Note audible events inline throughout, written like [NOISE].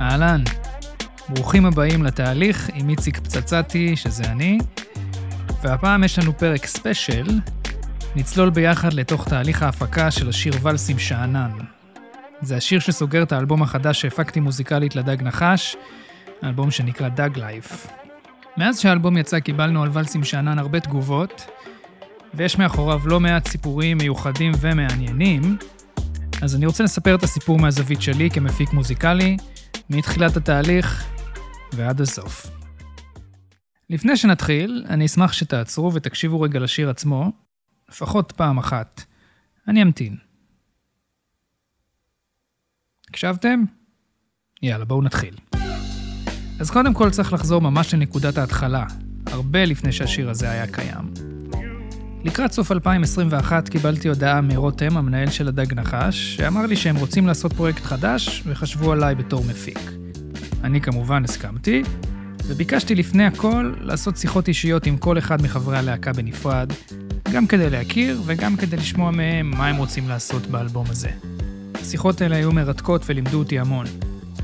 אהלן, ברוכים הבאים לתהליך עם איציק פצצתי, שזה אני, והפעם יש לנו פרק ספיישל, נצלול ביחד לתוך תהליך ההפקה של השיר ולסים שאנן. זה השיר שסוגר את האלבום החדש שהפקתי מוזיקלית לדג נחש, האלבום שנקרא דג לייף. מאז שהאלבום יצא קיבלנו על ולסים שאנן הרבה תגובות, ויש מאחוריו לא מעט סיפורים מיוחדים ומעניינים, אז אני רוצה לספר את הסיפור מהזווית שלי כמפיק מוזיקלי, מתחילת התהליך ועד הסוף. לפני שנתחיל, אני אשמח שתעצרו ותקשיבו רגע לשיר עצמו, לפחות פעם אחת. אני אמתין. הקשבתם? יאללה, בואו נתחיל. אז קודם כל צריך לחזור ממש לנקודת ההתחלה, הרבה לפני שהשיר הזה היה קיים. לקראת סוף 2021 קיבלתי הודעה מרותם, המנהל של הדג נחש, שאמר לי שהם רוצים לעשות פרויקט חדש וחשבו עליי בתור מפיק. אני כמובן הסכמתי, וביקשתי לפני הכל לעשות שיחות אישיות עם כל אחד מחברי הלהקה בנפרד, גם כדי להכיר וגם כדי לשמוע מהם מה הם רוצים לעשות באלבום הזה. השיחות האלה היו מרתקות ולימדו אותי המון,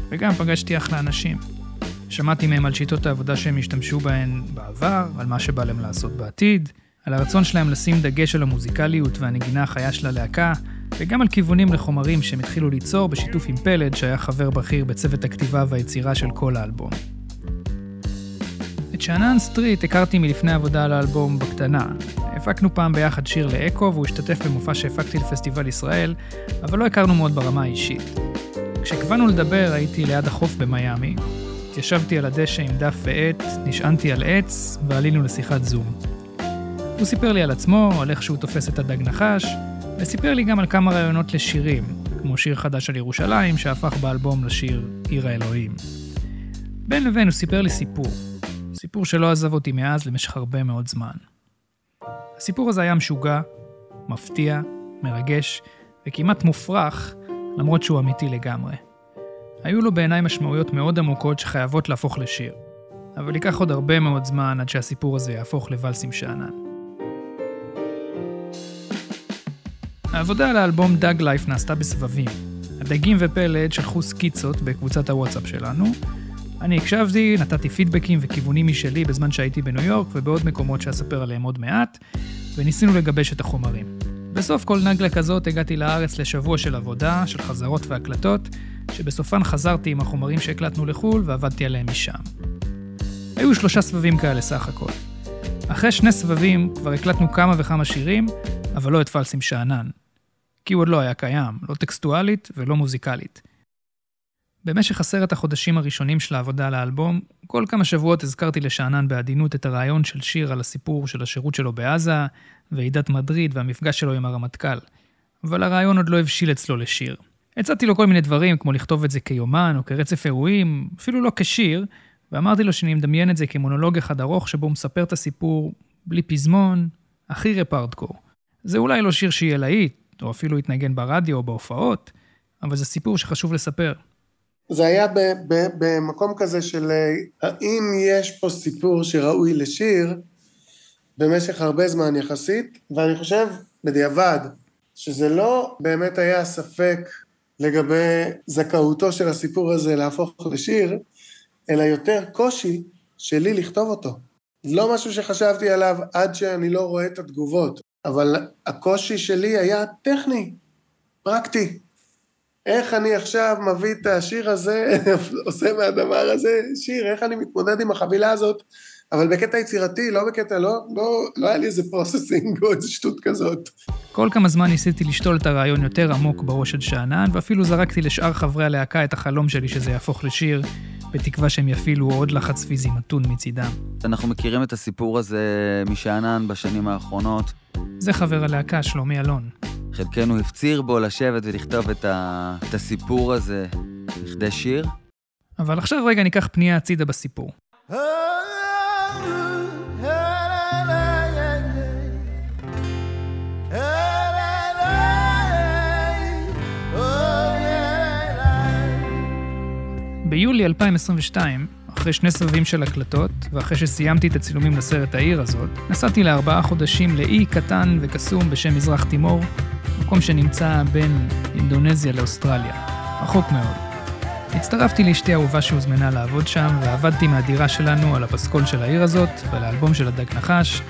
וגם פגשתי אחלה אנשים. שמעתי מהם על שיטות העבודה שהם השתמשו בהן בעבר, על מה שבא להם לעשות בעתיד, על הרצון שלהם לשים דגש על המוזיקליות והנגינה החיה של הלהקה, וגם על כיוונים לחומרים שהם התחילו ליצור בשיתוף עם פלד, שהיה חבר בכיר בצוות הכתיבה והיצירה של כל האלבום. את שאנן סטריט הכרתי מלפני עבודה על האלבום בקטנה. הפקנו פעם ביחד שיר לאקו והוא השתתף במופע שהפקתי לפסטיבל ישראל, אבל לא הכרנו מאוד ברמה האישית. כשקבענו לדבר הייתי ליד החוף במיאמי, התיישבתי על הדשא עם דף ועט, נשענתי על עץ ועלינו לשיחת זום. הוא סיפר לי על עצמו, על איך שהוא תופס את הדג נחש, וסיפר לי גם על כמה רעיונות לשירים, כמו שיר חדש על ירושלים, שהפך באלבום לשיר עיר האלוהים. בין לבין הוא סיפר לי סיפור, סיפור שלא עזב אותי מאז למשך הרבה מאוד זמן. הסיפור הזה היה משוגע, מפתיע, מרגש, וכמעט מופרך, למרות שהוא אמיתי לגמרי. היו לו בעיניי משמעויות מאוד עמוקות שחייבות להפוך לשיר, אבל ייקח עוד הרבה מאוד זמן עד שהסיפור הזה יהפוך לוואלסים שאנן. העבודה על האלבום דאג לייף נעשתה בסבבים. הדגים ופלד שלחו סקיצות בקבוצת הוואטסאפ שלנו. אני הקשבתי, נתתי פידבקים וכיוונים משלי בזמן שהייתי בניו יורק ובעוד מקומות שאספר עליהם עוד מעט, וניסינו לגבש את החומרים. בסוף כל נגלה כזאת הגעתי לארץ לשבוע של עבודה, של חזרות והקלטות, שבסופן חזרתי עם החומרים שהקלטנו לחו"ל ועבדתי עליהם משם. היו שלושה סבבים כאלה סך הכל. אחרי שני סבבים כבר הקלטנו כמה וכמה שירים, אבל לא את פלסים שאנן, כי הוא עוד לא היה קיים, לא טקסטואלית ולא מוזיקלית. במשך עשרת החודשים הראשונים של העבודה על האלבום, כל כמה שבועות הזכרתי לשאנן בעדינות את הרעיון של שיר על הסיפור של השירות שלו בעזה, ועידת מדריד והמפגש שלו עם הרמטכ"ל. אבל הרעיון עוד לא הבשיל אצלו לשיר. הצעתי לו כל מיני דברים, כמו לכתוב את זה כיומן או כרצף אירועים, אפילו לא כשיר, ואמרתי לו שאני מדמיין את זה כמונולוג אחד ארוך שבו הוא מספר את הסיפור בלי פזמון, הכי רפ זה אולי לא שיר שיהיה להיט, או אפילו יתנגן ברדיו או בהופעות, אבל זה סיפור שחשוב לספר. זה היה במקום כזה של האם יש פה סיפור שראוי לשיר במשך הרבה זמן יחסית, ואני חושב בדיעבד שזה לא באמת היה ספק לגבי זכאותו של הסיפור הזה להפוך לשיר, אלא יותר קושי שלי לכתוב אותו. לא משהו שחשבתי עליו עד שאני לא רואה את התגובות. אבל הקושי שלי היה טכני, פרקטי. איך אני עכשיו מביא את השיר הזה, [LAUGHS] עושה מהדבר הזה שיר, איך אני מתמודד עם החבילה הזאת, אבל בקטע יצירתי, לא בקטע, לא, לא, לא היה לי איזה processing [LAUGHS] או איזה שטות כזאת. כל כמה זמן ניסיתי לשתול את הרעיון יותר עמוק בראש של שאנן, ואפילו זרקתי לשאר חברי הלהקה את החלום שלי שזה יהפוך לשיר, בתקווה שהם יפעילו עוד לחץ פיזי מתון מצידם. אנחנו מכירים את הסיפור הזה משאנן בשנים האחרונות. זה חבר הלהקה, שלומי אלון. חלקנו הפציר בו לשבת ולכתוב את, ה... את הסיפור הזה לכדי שיר. אבל עכשיו רגע ניקח פנייה הצידה בסיפור. ביולי 2022, אחרי שני סבבים של הקלטות, ואחרי שסיימתי את הצילומים לסרט העיר הזאת, נסעתי לארבעה חודשים לאי קטן וקסום בשם מזרח תימור, מקום שנמצא בין אינדונזיה לאוסטרליה, רחוק מאוד. הצטרפתי לאשתי האהובה שהוזמנה לעבוד שם, ועבדתי מהדירה שלנו על הפסקול של העיר הזאת, ועל האלבום של הדג נחש,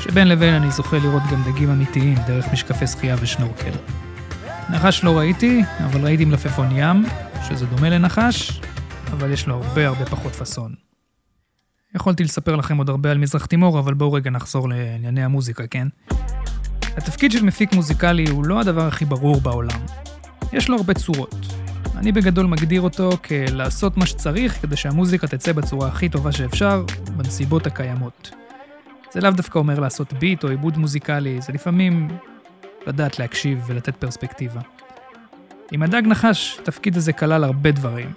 שבין לבין אני זוכה לראות גם דגים אמיתיים דרך משקפי שחייה ושנורקל. נחש לא ראיתי, אבל ראיתי מלפפון ים, שזה דומה לנחש, אבל יש לו הרבה הרבה פחות פאסון. יכולתי לספר לכם עוד הרבה על מזרח תימור, אבל בואו רגע נחזור לענייני המוזיקה, כן? התפקיד של מפיק מוזיקלי הוא לא הדבר הכי ברור בעולם. יש לו הרבה צורות. אני בגדול מגדיר אותו כלעשות מה שצריך כדי שהמוזיקה תצא בצורה הכי טובה שאפשר, בנסיבות הקיימות. זה לאו דווקא אומר לעשות ביט או עיבוד מוזיקלי, זה לפעמים לדעת להקשיב ולתת פרספקטיבה. עם הדג נחש, התפקיד הזה כלל הרבה דברים.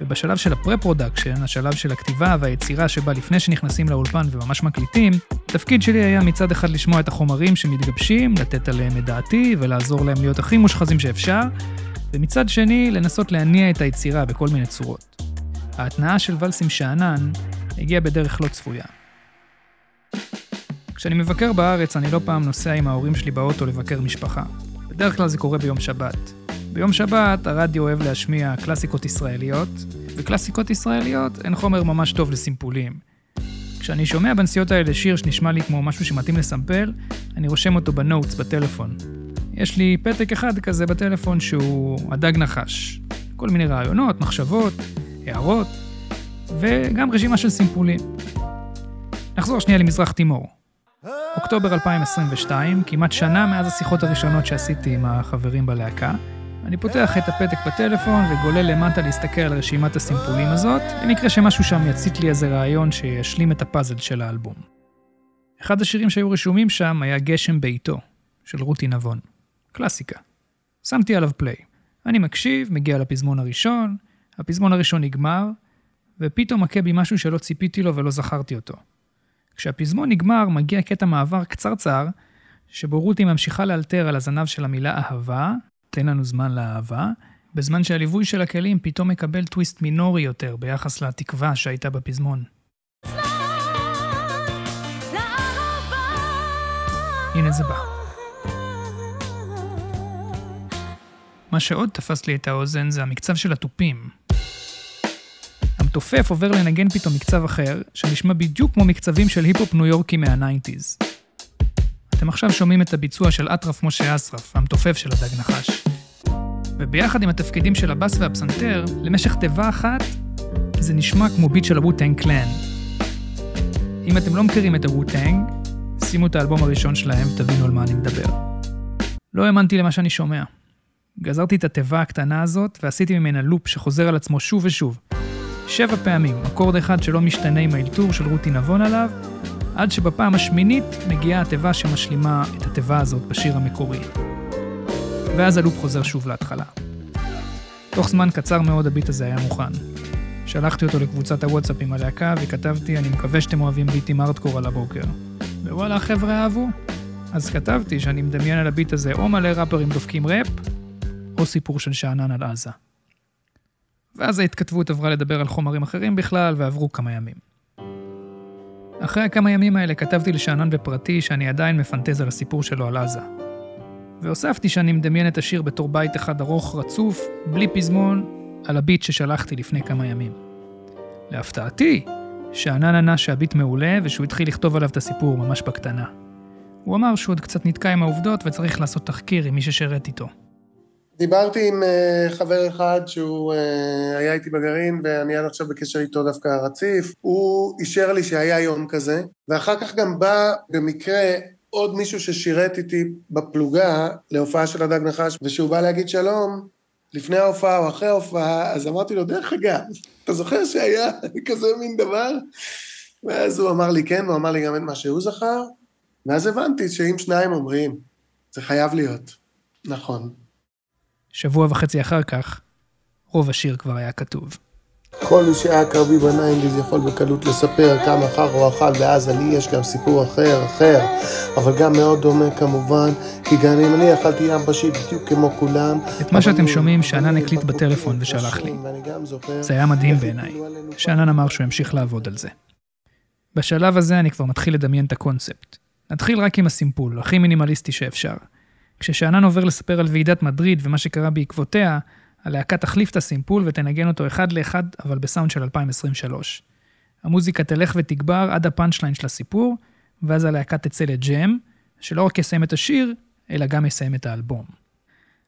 ובשלב של ה pre-production, השלב של הכתיבה והיצירה שבא לפני שנכנסים לאולפן וממש מקליטים, התפקיד שלי היה מצד אחד לשמוע את החומרים שמתגבשים, לתת עליהם את דעתי ולעזור להם להיות הכי מושחזים שאפשר, ומצד שני לנסות להניע את היצירה בכל מיני צורות. ההתנעה של ולסים שאנן הגיעה בדרך לא צפויה. כשאני מבקר בארץ, אני לא פעם נוסע עם ההורים שלי באוטו לבקר משפחה. בדרך כלל זה קורה ביום שבת. ביום שבת הרדיו אוהב להשמיע קלאסיקות ישראליות, וקלאסיקות ישראליות הן חומר ממש טוב לסימפולים. כשאני שומע בנסיעות האלה שיר שנשמע לי כמו משהו שמתאים לסמפל, אני רושם אותו בנוטס בטלפון. יש לי פתק אחד כזה בטלפון שהוא הדג נחש. כל מיני רעיונות, מחשבות, הערות, וגם רשימה של סימפולים. נחזור שנייה למזרח תימור. אוקטובר 2022, כמעט שנה מאז השיחות הראשונות שעשיתי עם החברים בלהקה, אני פותח את הפתק בטלפון וגולל למטה להסתכל על רשימת הסימפולים הזאת, למקרה שמשהו שם יצית לי איזה רעיון שישלים את הפאזל של האלבום. אחד השירים שהיו רשומים שם היה גשם בעיתו, של רותי נבון. קלאסיקה. שמתי עליו פליי. אני מקשיב, מגיע לפזמון הראשון, הפזמון הראשון נגמר, ופתאום מכה בי משהו שלא ציפיתי לו ולא זכרתי אותו. כשהפזמון נגמר, מגיע קטע מעבר קצרצר, שבו רותי ממשיכה לאלתר על הזנב של המילה אהבה, תן לנו זמן לאהבה, בזמן שהליווי של הכלים פתאום מקבל טוויסט מינורי יותר ביחס לתקווה שהייתה בפזמון. הנה זה בא. מה שעוד תפס לי את האוזן זה המקצב של התופים. המתופף עובר לנגן פתאום מקצב אחר, שנשמע בדיוק כמו מקצבים של היפ-הופ ניו יורקי מה nineties. אתם עכשיו שומעים את הביצוע של אטרף משה אסרף, המתופף של הדג נחש. וביחד עם התפקידים של הבאס והפסנתר, למשך תיבה אחת, זה נשמע כמו ביט של ה Wu-Tang Clan. אם אתם לא מכירים את הווטנג, שימו את האלבום הראשון שלהם ותבינו על מה אני מדבר. לא האמנתי למה שאני שומע. גזרתי את התיבה הקטנה הזאת ועשיתי ממנה לופ שחוזר על עצמו שוב ושוב. שבע פעמים, אקורד אחד שלא משתנה עם האלתור של רותי נבון עליו, עד שבפעם השמינית מגיעה התיבה שמשלימה את התיבה הזאת בשיר המקורי. ואז הלופ חוזר שוב להתחלה. תוך זמן קצר מאוד הביט הזה היה מוכן. שלחתי אותו לקבוצת הוואטסאפ עם הלהקה וכתבתי, אני מקווה שאתם אוהבים ביטים ארדקור על הבוקר. ווואלה, החבר'ה אהבו. אז כתבתי שאני מדמיין על הביט הזה או מלא ראפרים דופקים ראפ, או סיפור של שאנן על עזה. ואז ההתכתבות עברה לדבר על חומרים אחרים בכלל, ועברו כמה ימים. אחרי הכמה ימים האלה כתבתי לשאנן בפרטי שאני עדיין מפנטז על הסיפור שלו על עזה. והוספתי שאני מדמיין את השיר בתור בית אחד ארוך רצוף, בלי פזמון, על הביט ששלחתי לפני כמה ימים. להפתעתי, שאנן ענה שהביט מעולה ושהוא התחיל לכתוב עליו את הסיפור ממש בקטנה. הוא אמר שהוא עוד קצת נתקע עם העובדות וצריך לעשות תחקיר עם מי ששירת איתו. דיברתי עם uh, חבר אחד שהוא uh, היה איתי בגרעין ואני עד עכשיו בקשר איתו דווקא רציף, הוא אישר לי שהיה יום כזה, ואחר כך גם בא במקרה עוד מישהו ששירת איתי בפלוגה להופעה של הדג נחש, ושהוא בא להגיד שלום, לפני ההופעה או אחרי ההופעה, אז אמרתי לו, דרך אגב, אתה זוכר שהיה [LAUGHS] כזה מין דבר? ואז הוא אמר לי כן, הוא אמר לי גם את מה שהוא זכר, ואז הבנתי שאם שניים אומרים, זה חייב להיות. נכון. שבוע וחצי אחר כך, רוב השיר כבר היה כתוב. כל מי שהיה קרבי בניינדיז יכול בקלות לספר כמה חר הוא אכל ואז לי יש גם סיפור אחר אחר אבל גם מאוד דומה כמובן כי גם אם אני אכלתי ים בשית בדיוק כמו כולם את מה שאתם שומעים שאנן הקליט בטלפון ושלח לי. זה היה מדהים בעיניי. שאנן אמר שהוא ימשיך לעבוד על זה. בשלב הזה אני כבר מתחיל לדמיין את הקונספט. נתחיל רק עם הסימפול, הכי מינימליסטי שאפשר. כששאנן עובר לספר על ועידת מדריד ומה שקרה בעקבותיה, הלהקה תחליף את הסימפול ותנגן אותו אחד לאחד, אבל בסאונד של 2023. המוזיקה תלך ותגבר עד הפאנצ' ליין של הסיפור, ואז הלהקה תצא לג'ם, שלא רק יסיים את השיר, אלא גם יסיים את האלבום.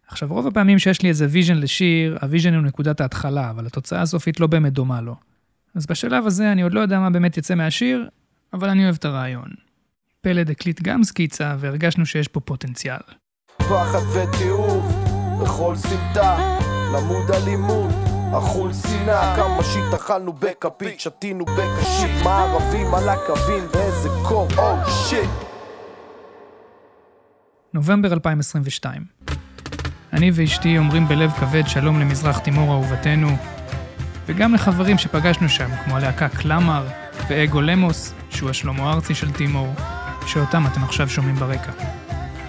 עכשיו, רוב הפעמים שיש לי איזה vision לשיר, ה vision הוא נקודת ההתחלה, אבל התוצאה הסופית לא באמת דומה לו. אז בשלב הזה אני עוד לא יודע מה באמת יצא מהשיר, אבל אני אוהב את הרעיון. פלד הקליט גם סקיצה, והרגשנו שיש פה פוטנציאל. פחד ותיעוב, בכל סמטה, למוד אלימות, אכול שנאה, כמה שיט אכלנו בכפית, שתינו בקשית, מערבים על הקווים, באיזה קור, או oh, שיט. נובמבר 2022. אני ואשתי אומרים בלב כבד שלום למזרח תימור אהובתנו, וגם לחברים שפגשנו שם, כמו הלהקה קלאמר ואגו למוס, שהוא השלמה ארצי של תימור, שאותם אתם עכשיו שומעים ברקע.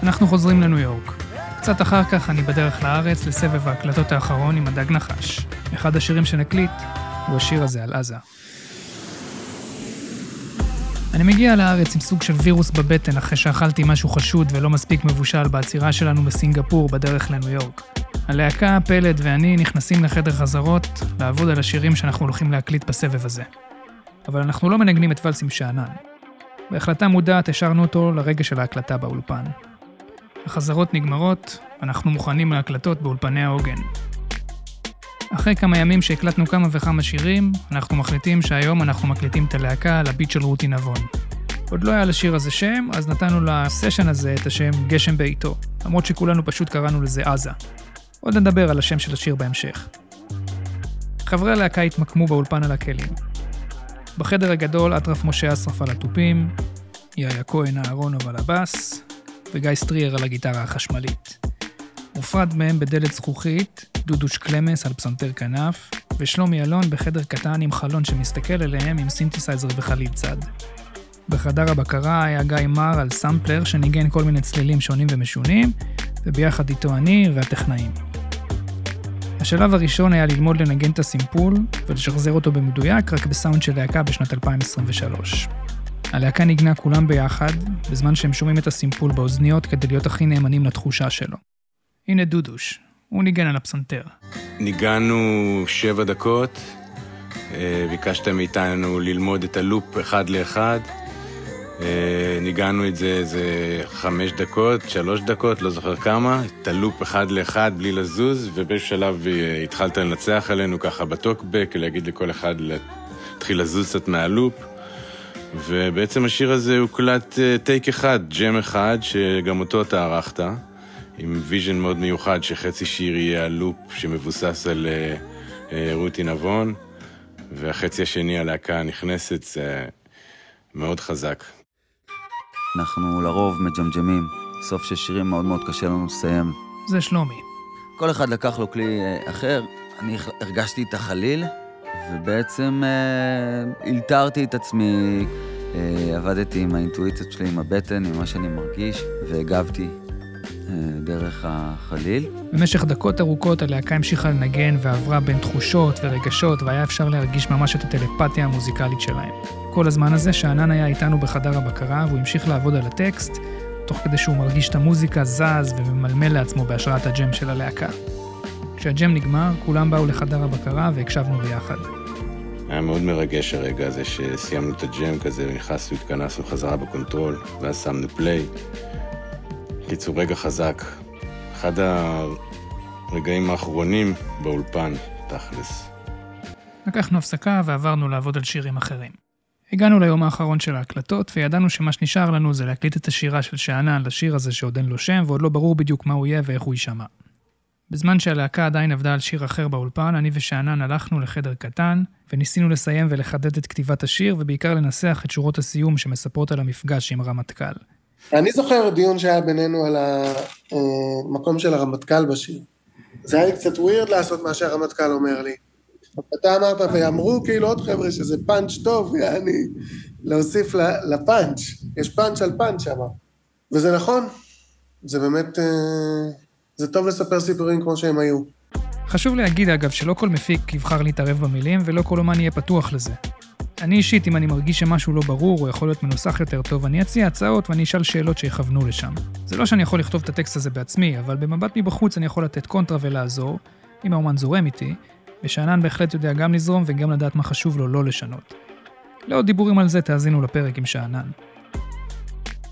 אנחנו חוזרים לניו יורק. קצת אחר כך אני בדרך לארץ לסבב ההקלטות האחרון עם הדג נחש. אחד השירים שנקליט הוא השיר הזה על עזה. אני מגיע לארץ עם סוג של וירוס בבטן אחרי שאכלתי משהו חשוד ולא מספיק מבושל בעצירה שלנו בסינגפור בדרך לניו יורק. הלהקה, פלד ואני נכנסים לחדר חזרות לעבוד על השירים שאנחנו הולכים להקליט בסבב הזה. אבל אנחנו לא מנגנים את ולס עם שאנן. בהחלטה מודעת השארנו אותו לרגע של ההקלטה באולפן. החזרות נגמרות, אנחנו מוכנים להקלטות באולפני העוגן. אחרי כמה ימים שהקלטנו כמה וכמה שירים, אנחנו מחליטים שהיום אנחנו מקליטים את הלהקה על הביט של רותי נבון. עוד לא היה לשיר הזה שם, אז נתנו לסשן הזה את השם גשם בעיתו, למרות שכולנו פשוט קראנו לזה עזה. עוד נדבר על השם של השיר בהמשך. חברי הלהקה התמקמו באולפן על הכלים. בחדר הגדול אטרף משה אסרף על התופים, יאיה כהן אהרונוב על הבאס, וגיא סטריאר על הגיטרה החשמלית. מופרד מהם בדלת זכוכית, דודוש קלמס על פסנתר כנף, ושלומי אלון בחדר קטן עם חלון שמסתכל אליהם עם סינתסייזר וחליל צד. בחדר הבקרה היה גיא מר על סמפלר שניגן כל מיני צלילים שונים ומשונים, וביחד איתו אני והטכנאים. השלב הראשון היה ללמוד לנגן את הסימפול ולשחזר אותו במדויק רק בסאונד של להקה בשנת 2023. הלהקה ניגנה כולם ביחד, בזמן שהם שומעים את הסימפול באוזניות כדי להיות הכי נאמנים לתחושה שלו. הנה דודוש, הוא ניגן על הפסנתר. ניגענו שבע דקות, אה, ביקשת מאיתנו ללמוד את הלופ אחד לאחד. אה, ניגענו את זה איזה חמש דקות, שלוש דקות, לא זוכר כמה, את הלופ אחד לאחד בלי לזוז, ובאיזשהו שלב אה, התחלת לנצח עלינו ככה בטוקבק, להגיד לכל אחד להתחיל לזוז קצת מהלופ. ובעצם השיר הזה הוקלט טייק אחד, ג'ם אחד, שגם אותו אתה ערכת. עם vision מאוד מיוחד, שחצי שיר יהיה ה loop שמבוסס על אה, אה, רותי נבון, והחצי השני הלהקה הנכנסת, זה מאוד חזק. אנחנו לרוב מג'מג'מים, סוף של שירים מאוד מאוד קשה לנו לסיים. זה שלומי. כל אחד לקח לו כלי אחר, אני הרגשתי את החליל, ובעצם uh, אלתרתי את עצמי, uh, עבדתי עם האינטואיציות שלי, עם הבטן, עם מה שאני מרגיש, והגבתי דרך החליל. במשך דקות ארוכות הלהקה המשיכה לנגן ועברה בין תחושות ורגשות, והיה אפשר להרגיש ממש את הטלפתיה המוזיקלית שלהם. כל הזמן הזה שאנן היה איתנו בחדר הבקרה, והוא המשיך לעבוד על הטקסט, תוך כדי שהוא מרגיש את המוזיקה זז וממלמל לעצמו בהשראת הג'ם של הלהקה. כשהג'ם נגמר, כולם באו לחדר הבקרה והקשבנו ביחד. היה מאוד מרגש הרגע הזה שסיימנו את הג'ם כזה ונכנסנו, התכנסנו חזרה ב control, ואז שמנו play. קיצור, רגע חזק. אחד הרגעים האחרונים באולפן, תכלס. לקחנו הפסקה ועברנו לעבוד על שירים אחרים. הגענו ליום האחרון של ההקלטות, וידענו שמה שנשאר לנו זה להקליט את השירה של שאנן לשיר הזה שעוד אין לו שם, ועוד לא ברור בדיוק מה הוא יהיה ואיך הוא יישמע. בזמן שהלהקה עדיין עבדה על שיר אחר באולפן, אני ושאנן הלכנו לחדר קטן, וניסינו לסיים ולחדד את כתיבת השיר, ובעיקר לנסח את שורות הסיום שמספרות על המפגש עם הרמטכ"ל. אני זוכר דיון שהיה בינינו על המקום של הרמטכ"ל בשיר. זה היה לי קצת ווירד לעשות מה שהרמטכ"ל אומר לי. אתה אמרת, ואמרו כאילו עוד חבר'ה שזה פאנץ' טוב, יעני, להוסיף לפאנץ', יש פאנץ' על פאנץ' שם. וזה נכון, זה באמת, אה, זה טוב לספר סיפורים כמו שהם היו. חשוב להגיד אגב שלא כל מפיק יבחר להתערב במילים ולא כל אומן יהיה פתוח לזה. אני אישית, אם אני מרגיש שמשהו לא ברור או יכול להיות מנוסח יותר טוב, אני אציע הצעות ואני אשאל שאלות שיכוונו לשם. זה לא שאני יכול לכתוב את הטקסט הזה בעצמי, אבל במבט מבחוץ אני יכול לתת קונטרה ולעזור, אם האומן זורם איתי, ושאנן בהחלט יודע גם לזרום וגם לדעת מה חשוב לו לא לשנות. לעוד דיבורים על זה תאזינו לפרק עם שאנן.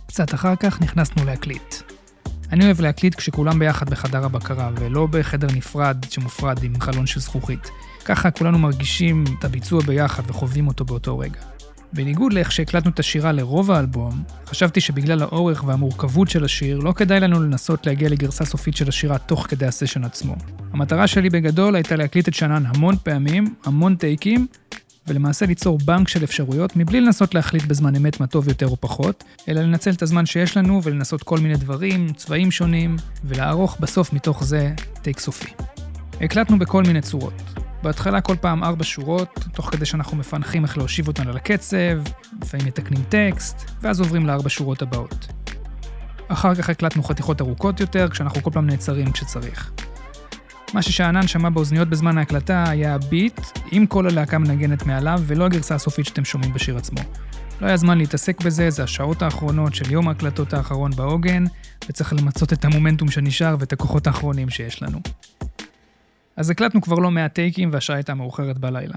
קצת אחר כך נכנסנו להקליט. אני אוהב להקליט כשכולם ביחד בחדר הבקרה, ולא בחדר נפרד שמופרד עם חלון של זכוכית. ככה כולנו מרגישים את הביצוע ביחד וחווים אותו באותו רגע. בניגוד לאיך שהקלטנו את השירה לרוב האלבום, חשבתי שבגלל האורך והמורכבות של השיר, לא כדאי לנו לנסות להגיע לגרסה סופית של השירה תוך כדי הסשן עצמו. המטרה שלי בגדול הייתה להקליט את שנן המון פעמים, המון טייקים, ולמעשה ליצור בנק של אפשרויות מבלי לנסות להחליט בזמן אמת מה טוב יותר או פחות, אלא לנצל את הזמן שיש לנו ולנסות כל מיני דברים, צבעים שונים, ולערוך בסוף מתוך זה טייק סופי. הקלטנו בכל מיני צורות. בהתחלה כל פעם ארבע שורות, תוך כדי שאנחנו מפענחים איך להושיב אותן על הקצב, לפעמים מתקנים טקסט, ואז עוברים לארבע שורות הבאות. אחר כך הקלטנו חתיכות ארוכות יותר, כשאנחנו כל פעם נעצרים כשצריך. מה ששאנן שמע באוזניות בזמן ההקלטה היה הביט, עם כל הלהקה מנגנת מעליו, ולא הגרסה הסופית שאתם שומעים בשיר עצמו. לא היה זמן להתעסק בזה, זה השעות האחרונות של יום ההקלטות האחרון בעוגן, וצריך למצות את המומנטום שנשאר ואת הכוחות האחרונים שיש לנו. אז הקלטנו כבר לא מעט טייקים והשעה הייתה מאוחרת בלילה.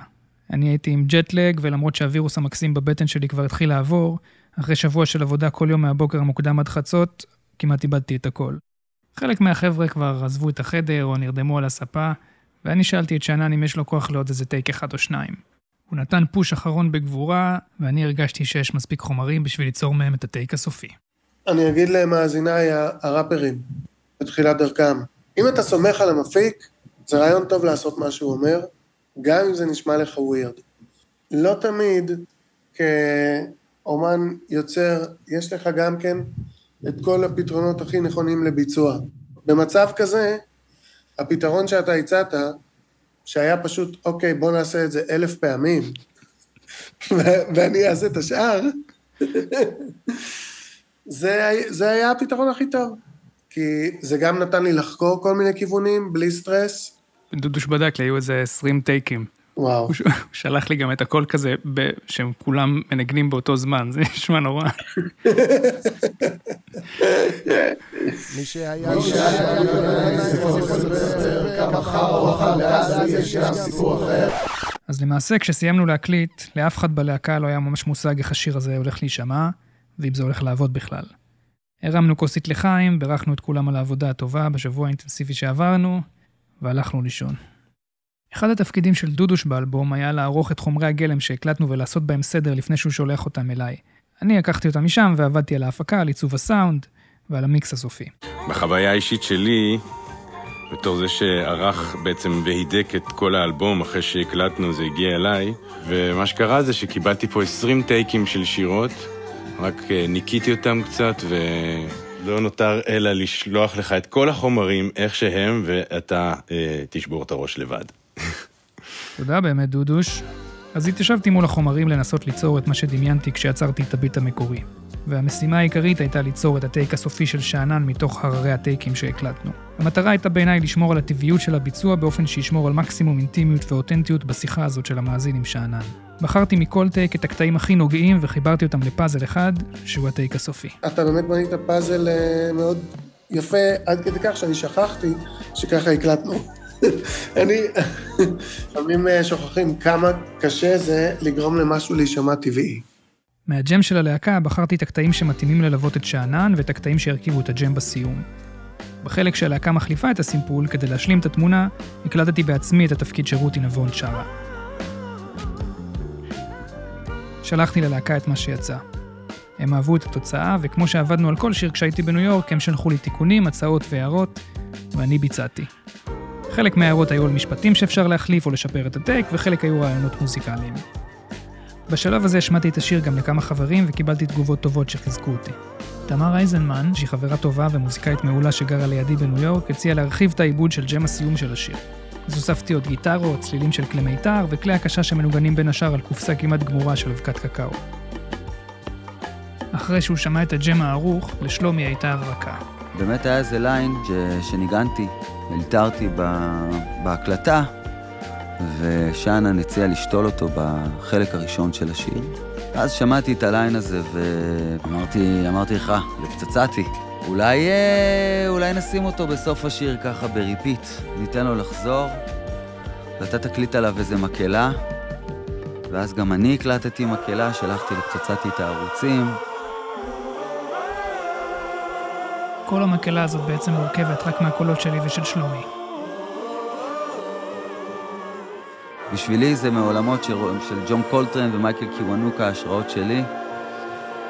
אני הייתי עם ג'טלג, ולמרות שהווירוס המקסים בבטן שלי כבר התחיל לעבור, אחרי שבוע של עבודה כל יום מהבוקר המוקדם עד חצות, כמעט איבדתי את הכל. חלק מהחבר'ה כבר עזבו את החדר או נרדמו על הספה, ואני שאלתי את שאנן אם יש לו כוח לעוד איזה טייק אחד או שניים. הוא נתן פוש אחרון בגבורה, ואני הרגשתי שיש מספיק חומרים בשביל ליצור מהם את הטייק הסופי. אני אגיד למאזיניי הראפרים, בתחילת דרכם, אם אתה סומך על המפיק, זה רעיון טוב לעשות מה שהוא אומר, גם אם זה נשמע לך ווירד. לא תמיד כאומן יוצר, יש לך גם כן את כל הפתרונות הכי נכונים לביצוע. במצב כזה, הפתרון שאתה הצעת, שהיה פשוט, אוקיי, בוא נעשה את זה אלף פעמים, [LAUGHS] ואני אעשה את השאר, [LAUGHS] זה, זה היה הפתרון הכי טוב. כי זה גם נתן לי לחקור כל מיני כיוונים, בלי סטרס. דודוש בדק לי, היו איזה 20 טייקים. וואו. הוא שלח לי גם את הכל כזה, שהם כולם מנגנים באותו זמן, זה נשמע נורא. מי שהיה אז למעשה, כשסיימנו להקליט, לאף אחד בלהקה לא היה ממש מושג איך השיר הזה הולך להישמע, ואם זה הולך לעבוד בכלל. הרמנו כוסית לחיים, בירכנו את כולם על העבודה הטובה בשבוע האינטנסיבי שעברנו, והלכנו לישון. אחד התפקידים של דודוש באלבום היה לערוך את חומרי הגלם שהקלטנו ולעשות בהם סדר לפני שהוא שולח אותם אליי. אני לקחתי אותם משם ועבדתי על ההפקה, על עיצוב הסאונד ועל המיקס הסופי. בחוויה האישית שלי, בתור זה שערך בעצם והידק את כל האלבום אחרי שהקלטנו, זה הגיע אליי, ומה שקרה זה שקיבלתי פה 20 טייקים של שירות, רק אה, ניקיתי אותם קצת ולא נותר אלא לשלוח לך את כל החומרים איך שהם, ואתה אה, תשבור את הראש לבד. תודה באמת, דודוש. אז התיישבתי מול החומרים לנסות ליצור את מה שדמיינתי כשיצרתי את הביט המקורי. והמשימה העיקרית הייתה ליצור את הטייק הסופי של שאנן מתוך הררי הטייקים שהקלטנו. המטרה הייתה בעיניי לשמור על הטבעיות של הביצוע באופן שישמור על מקסימום אינטימיות ואותנטיות בשיחה הזאת של המאזין עם שאנן. בחרתי מכל טייק את הקטעים הכי נוגעים וחיברתי אותם לפאזל אחד, שהוא הטייק הסופי. אתה באמת בנית פאזל אה, מאוד יפה, עד כדי כך שאני שכחתי שככה הקלטנו. אני, לפעמים אה, שוכחים כמה קשה זה לגרום למשהו להישמע טבעי. מהג'ם של הלהקה בחרתי את הקטעים שמתאימים ללוות את שאנן ואת הקטעים שהרכיבו את הג'ם בסיום. בחלק שהלהקה מחליפה את הסימפול, כדי להשלים את התמונה, הקלטתי בעצמי את התפקיד שרותי נבון שרה. שלחתי ללהקה את מה שיצא. הם אהבו את התוצאה, וכמו שעבדנו על כל שיר כשהייתי בניו יורק, הם שלחו לי תיקונים, הצעות והערות, ואני ביצעתי. חלק מההערות היו על משפטים שאפשר להחליף או לשפר את הטייק, וחלק היו רעיונות מוזיקליים. בשלב הזה השמעתי את השיר גם לכמה חברים וקיבלתי תגובות טובות שחיזקו אותי. תמר אייזנמן, שהיא חברה טובה ומוזיקאית מעולה שגרה לידי בניו יורק, הציעה להרחיב את העיבוד של ג'ם הסיום של השיר. אז הוספתי עוד גיטרות, צלילים של כלי מיתר וכלי הקשה שמנוגנים בין השאר על קופסה כמעט גמורה של אבקת קקאו. אחרי שהוא שמע את הג'ם הערוך, לשלומי הייתה הברקה. באמת היה איזה line ש... שניגנתי, אלתרתי בהקלטה, ושאנן הציע לשתול אותו בחלק הראשון של השיר. אז שמעתי את ה line הזה ואמרתי, אמרתי לך, לפצצתי. אולי, אה, אולי נשים אותו בסוף השיר ככה ב repeat, ניתן לו לחזור, ואתה תקליט עליו איזה מקהלה, ואז גם אני הקלטתי מקהלה, שלחתי לפצצתי את הערוצים. כל המקהלה הזאת בעצם מורכבת רק מהקולות שלי ושל שלומי. בשבילי זה מעולמות של, של ג'ון קולטרן ומייקל קיוונוקה, ההשראות שלי.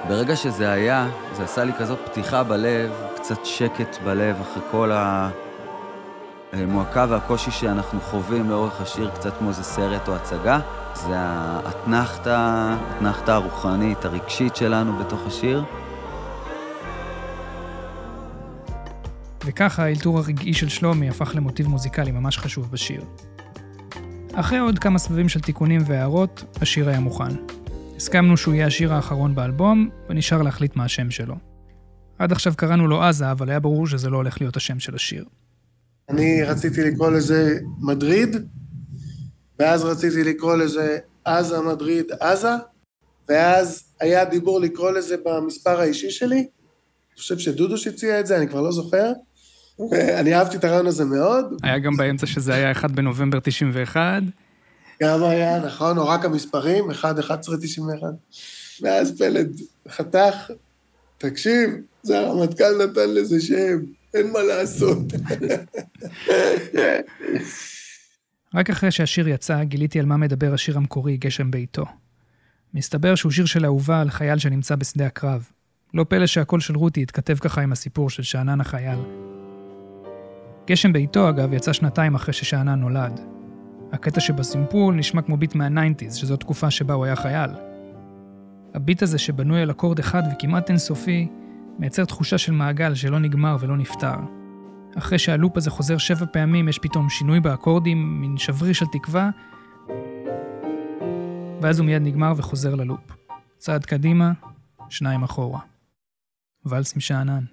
ברגע שזה היה, זה עשה לי כזאת פתיחה בלב, קצת שקט בלב אחרי כל המועקה והקושי שאנחנו חווים לאורך השיר, קצת כמו איזה סרט או הצגה. זה האתנחתא, האתנחתא הרוחנית, הרגשית שלנו בתוך השיר. וככה האלתור הרגעי של שלומי הפך למוטיב מוזיקלי ממש חשוב בשיר. אחרי עוד כמה סבבים של תיקונים והערות, השיר היה מוכן. הסכמנו שהוא יהיה השיר האחרון באלבום, ונשאר להחליט מה השם שלו. עד עכשיו קראנו לו עזה, אבל היה ברור שזה לא הולך להיות השם של השיר. אני רציתי לקרוא לזה מדריד, ואז רציתי לקרוא לזה עזה מדריד עזה, ואז היה דיבור לקרוא לזה במספר האישי שלי. אני חושב שדודוש הציע את זה, אני כבר לא זוכר. ואני אהבתי את הרעיון הזה מאוד. היה גם באמצע שזה היה 1 בנובמבר 91. גם היה, נכון, או רק המספרים, 1, 11, 91. ואז פלד חתך, תקשיב, זה הרמטכ"ל נתן לזה שם, אין מה לעשות. [LAUGHS] רק אחרי שהשיר יצא, גיליתי על מה מדבר השיר המקורי, גשם בעיתו. מסתבר שהוא שיר של אהובה על חייל שנמצא בשדה הקרב. לא פלא שהקול של רותי התכתב ככה עם הסיפור של שאנן החייל. גשם בעיתו, אגב, יצא שנתיים אחרי ששאנן נולד. הקטע שבסימפול נשמע כמו ביט מה-90's, שזו תקופה שבה הוא היה חייל. הביט הזה שבנוי על אקורד אחד וכמעט אינסופי, מייצר תחושה של מעגל שלא נגמר ולא נפתר. אחרי שהלופ הזה חוזר שבע פעמים, יש פתאום שינוי באקורדים, מין שבריש של תקווה, ואז הוא מיד נגמר וחוזר ללופ. צעד קדימה, שניים אחורה. ואלס עם שאנן.